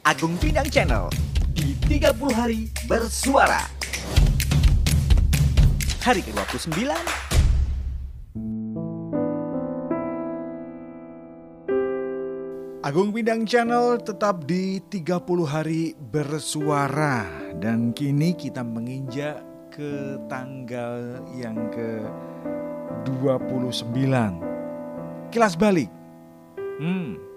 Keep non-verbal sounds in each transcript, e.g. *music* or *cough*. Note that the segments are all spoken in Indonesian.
Agung Bintang Channel. Di 30 hari bersuara. Hari ke-29 Agung Bintang Channel tetap di 30 hari bersuara. Dan kini kita menginjak ke tanggal yang ke 29 Kilas balik. Hmm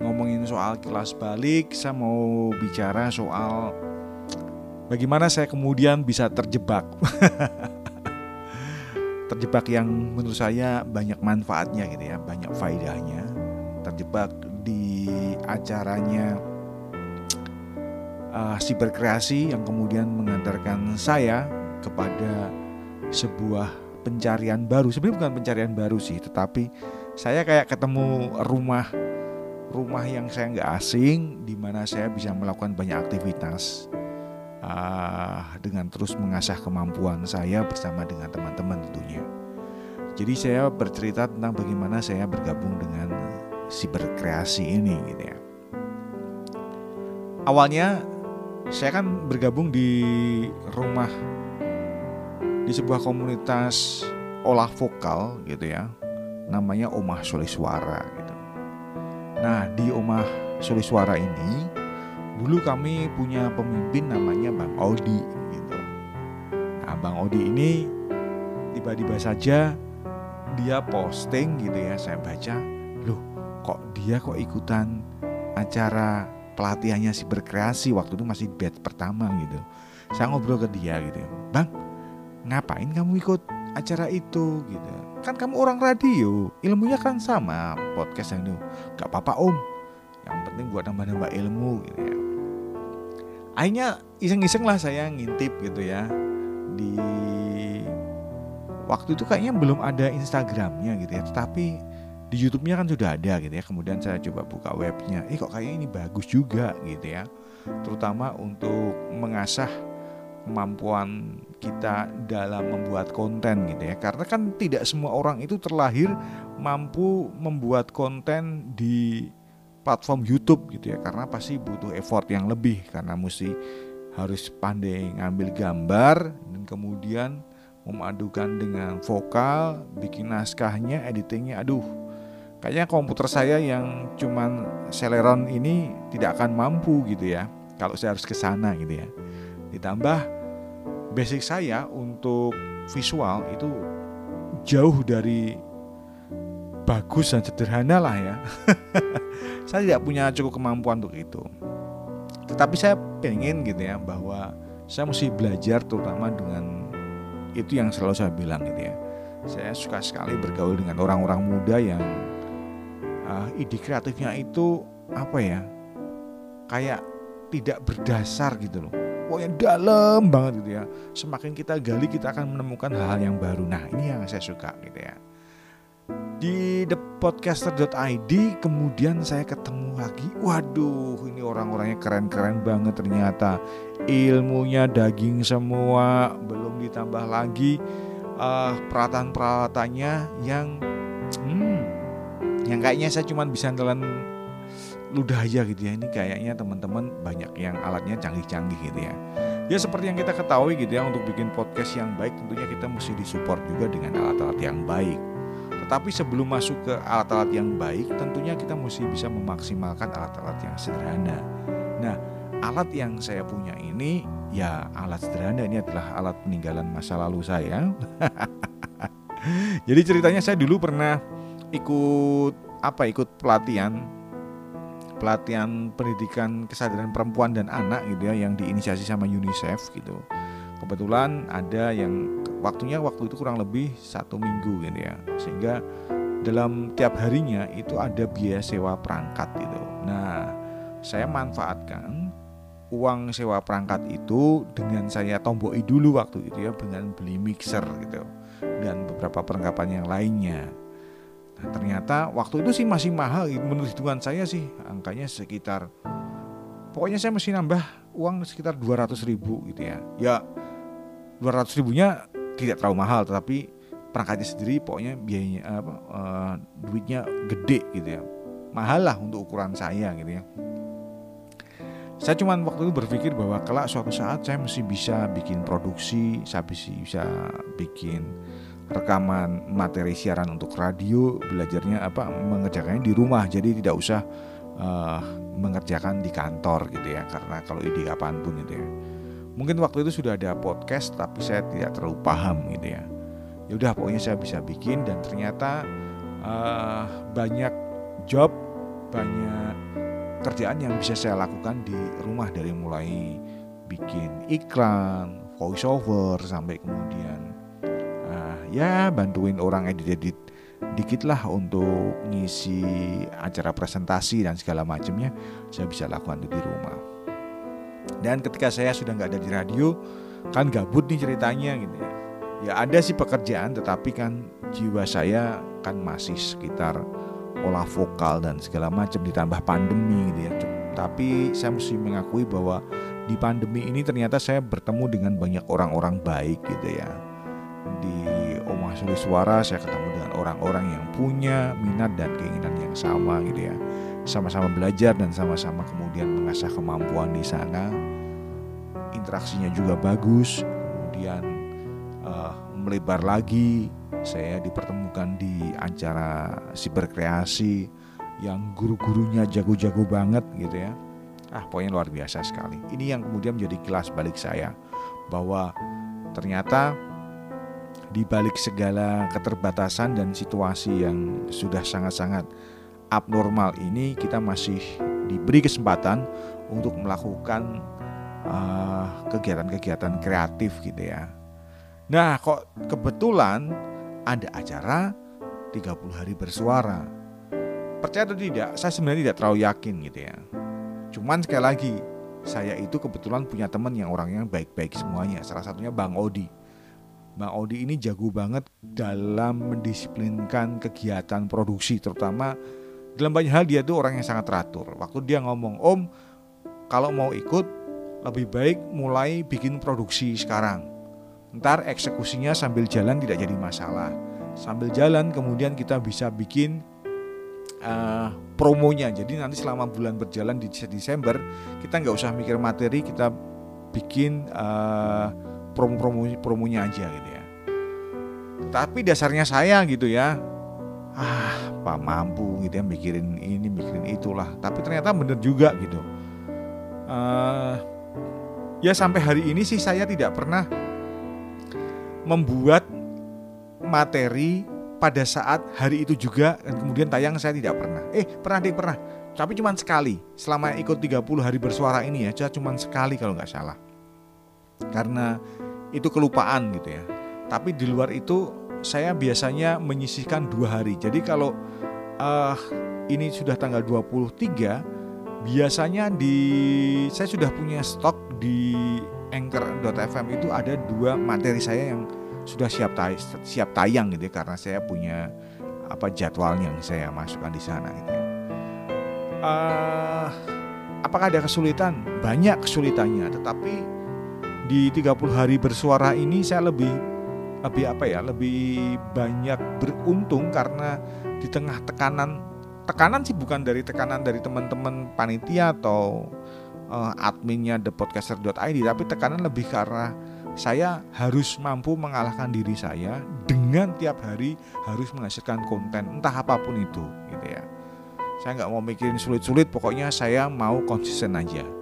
Ngomongin soal kilas balik Saya mau bicara soal Bagaimana saya kemudian bisa terjebak *laughs* Terjebak yang menurut saya banyak manfaatnya gitu ya Banyak faedahnya Terjebak di acaranya uh, si berkreasi yang kemudian mengantarkan saya kepada sebuah pencarian baru. Sebenarnya bukan pencarian baru sih, tetapi saya kayak ketemu rumah rumah yang saya nggak asing, di mana saya bisa melakukan banyak aktivitas uh, dengan terus mengasah kemampuan saya bersama dengan teman-teman tentunya. Jadi saya bercerita tentang bagaimana saya bergabung dengan si berkreasi ini gitu ya. Awalnya saya kan bergabung di rumah di sebuah komunitas olah vokal gitu ya. Namanya Omah Suara gitu. Nah, di Omah Suara ini dulu kami punya pemimpin namanya Bang Odi gitu. Nah, Bang Odi ini tiba-tiba saja dia posting gitu ya, saya baca, loh kok dia kok ikutan acara pelatihannya si berkreasi? Waktu itu masih batch pertama gitu. Saya ngobrol ke dia gitu bang ngapain kamu ikut acara itu? Gitu kan kamu orang radio ilmunya kan sama podcast yang itu gak apa-apa om yang penting buat nambah-nambah ilmu gitu ya akhirnya iseng-iseng lah saya ngintip gitu ya di waktu itu kayaknya belum ada Instagramnya gitu ya tetapi di YouTube-nya kan sudah ada gitu ya. Kemudian saya coba buka webnya. Eh kok kayaknya ini bagus juga gitu ya. Terutama untuk mengasah kemampuan kita dalam membuat konten gitu ya. Karena kan tidak semua orang itu terlahir mampu membuat konten di platform YouTube gitu ya. Karena pasti butuh effort yang lebih karena mesti harus pandai ngambil gambar dan kemudian memadukan dengan vokal, bikin naskahnya, editingnya, aduh kayaknya komputer saya yang cuman Celeron ini tidak akan mampu gitu ya kalau saya harus ke sana gitu ya ditambah basic saya untuk visual itu jauh dari bagus dan sederhana lah ya. *laughs* Saya tidak punya cukup kemampuan untuk itu. Tetapi saya pengen gitu ya bahwa saya mesti belajar terutama dengan itu yang selalu saya bilang gitu ya. Saya suka sekali bergaul dengan orang-orang muda yang uh, ide kreatifnya itu apa ya kayak tidak berdasar gitu loh pokoknya dalam banget gitu ya. Semakin kita gali kita akan menemukan hal-hal yang baru. Nah ini yang saya suka gitu ya. Di thepodcaster.id kemudian saya ketemu lagi. Waduh ini orang-orangnya keren-keren banget ternyata. Ilmunya daging semua belum ditambah lagi uh, peralatan-peralatannya yang hmm, yang kayaknya saya cuma bisa telan ludah aja gitu ya. Ini kayaknya teman-teman banyak yang alatnya canggih-canggih gitu ya. Ya seperti yang kita ketahui gitu ya untuk bikin podcast yang baik tentunya kita mesti disupport juga dengan alat-alat yang baik. Tetapi sebelum masuk ke alat-alat yang baik tentunya kita mesti bisa memaksimalkan alat-alat yang sederhana. Nah alat yang saya punya ini ya alat sederhana. Ini adalah alat peninggalan masa lalu saya. *laughs* Jadi ceritanya saya dulu pernah ikut apa ikut pelatihan pelatihan pendidikan kesadaran perempuan dan anak gitu ya yang diinisiasi sama UNICEF gitu. Kebetulan ada yang waktunya waktu itu kurang lebih satu minggu gitu ya. Sehingga dalam tiap harinya itu ada biaya sewa perangkat gitu. Nah saya manfaatkan uang sewa perangkat itu dengan saya tomboi dulu waktu itu ya dengan beli mixer gitu dan beberapa perlengkapan yang lainnya Nah, ternyata waktu itu sih masih mahal menurut hitungan saya sih angkanya sekitar pokoknya saya mesti nambah uang sekitar 200 ribu gitu ya. Ya 200 ribunya tidak terlalu mahal tetapi perangkatnya sendiri pokoknya biayanya apa uh, duitnya gede gitu ya. Mahal lah untuk ukuran saya gitu ya. Saya cuma waktu itu berpikir bahwa kelak suatu saat saya mesti bisa bikin produksi saya bisa bikin rekaman materi siaran untuk radio belajarnya apa mengerjakannya di rumah. Jadi tidak usah uh, mengerjakan di kantor gitu ya karena kalau ide kapan pun gitu ya. Mungkin waktu itu sudah ada podcast tapi saya tidak terlalu paham gitu ya. Ya udah pokoknya saya bisa bikin dan ternyata uh, banyak job banyak kerjaan yang bisa saya lakukan di rumah dari mulai bikin iklan voice over sampai kemudian ya bantuin orang edit-edit dikit lah untuk ngisi acara presentasi dan segala macamnya. Saya bisa lakukan di rumah. Dan ketika saya sudah nggak ada di radio kan gabut nih ceritanya gitu ya. Ya ada sih pekerjaan tetapi kan jiwa saya kan masih sekitar olah vokal dan segala macam ditambah pandemi gitu ya. Tapi saya mesti mengakui bahwa di pandemi ini ternyata saya bertemu dengan banyak orang-orang baik gitu ya. Di Omah Suli Suara saya ketemu dengan orang-orang yang punya minat dan keinginan yang sama gitu ya. Sama-sama belajar dan sama-sama kemudian mengasah kemampuan di sana. Interaksinya juga bagus kemudian uh, melebar lagi. Saya dipertemukan di acara siberkreasi yang guru-gurunya jago-jago banget gitu ya. Ah pokoknya luar biasa sekali. Ini yang kemudian menjadi kelas balik saya bahwa ternyata di balik segala keterbatasan dan situasi yang sudah sangat-sangat abnormal ini kita masih diberi kesempatan untuk melakukan uh, kegiatan-kegiatan uh, kreatif gitu ya. Nah, kok kebetulan ada acara 30 hari bersuara. Percaya atau tidak, saya sebenarnya tidak terlalu yakin gitu ya. Cuman sekali lagi, saya itu kebetulan punya teman yang orangnya baik-baik semuanya. Salah satunya Bang Odi Bang Audi ini jago banget dalam mendisiplinkan kegiatan produksi terutama dalam banyak hal dia tuh orang yang sangat teratur. Waktu dia ngomong, "Om, kalau mau ikut lebih baik mulai bikin produksi sekarang. Ntar eksekusinya sambil jalan tidak jadi masalah. Sambil jalan kemudian kita bisa bikin uh, promonya. Jadi nanti selama bulan berjalan di Desember kita nggak usah mikir materi, kita bikin uh, promo-promo promonya aja gitu ya. Tapi dasarnya saya gitu ya. Ah, Pak mampu gitu ya mikirin ini, mikirin itulah. Tapi ternyata bener juga gitu. Uh, ya sampai hari ini sih saya tidak pernah membuat materi pada saat hari itu juga dan kemudian tayang saya tidak pernah. Eh, pernah deh pernah. Tapi cuma sekali. Selama ikut 30 hari bersuara ini ya, cuma sekali kalau nggak salah. Karena itu kelupaan gitu ya. Tapi di luar itu saya biasanya menyisihkan dua hari. Jadi kalau uh, ini sudah tanggal 23, biasanya di saya sudah punya stok di anchor.fm itu ada dua materi saya yang sudah siap tay siap tayang gitu ya karena saya punya apa jadwalnya yang saya masukkan di sana gitu ya. Uh, apakah ada kesulitan? Banyak kesulitannya, tetapi di 30 hari bersuara ini saya lebih lebih apa ya lebih banyak beruntung karena di tengah tekanan tekanan sih bukan dari tekanan dari teman-teman panitia atau uh, adminnya thepodcaster.id tapi tekanan lebih karena saya harus mampu mengalahkan diri saya dengan tiap hari harus menghasilkan konten entah apa pun itu gitu ya. Saya nggak mau mikirin sulit-sulit pokoknya saya mau konsisten aja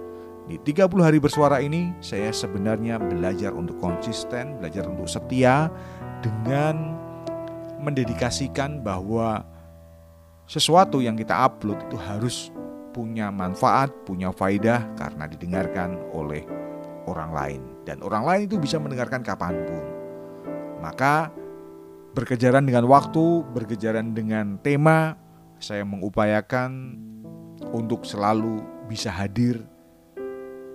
di 30 hari bersuara ini, saya sebenarnya belajar untuk konsisten, belajar untuk setia dengan mendedikasikan bahwa sesuatu yang kita upload itu harus punya manfaat, punya faidah karena didengarkan oleh orang lain. Dan orang lain itu bisa mendengarkan kapan pun. Maka berkejaran dengan waktu, berkejaran dengan tema, saya mengupayakan untuk selalu bisa hadir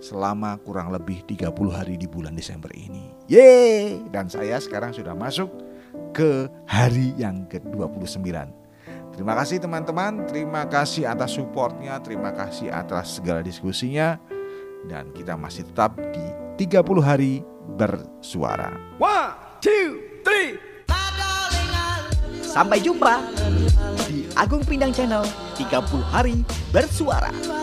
selama kurang lebih 30 hari di bulan Desember ini. Yeay! Dan saya sekarang sudah masuk ke hari yang ke-29. Terima kasih teman-teman, terima kasih atas supportnya, terima kasih atas segala diskusinya. Dan kita masih tetap di 30 hari bersuara. One, two, three. Sampai jumpa di Agung Pindang Channel 30 hari bersuara.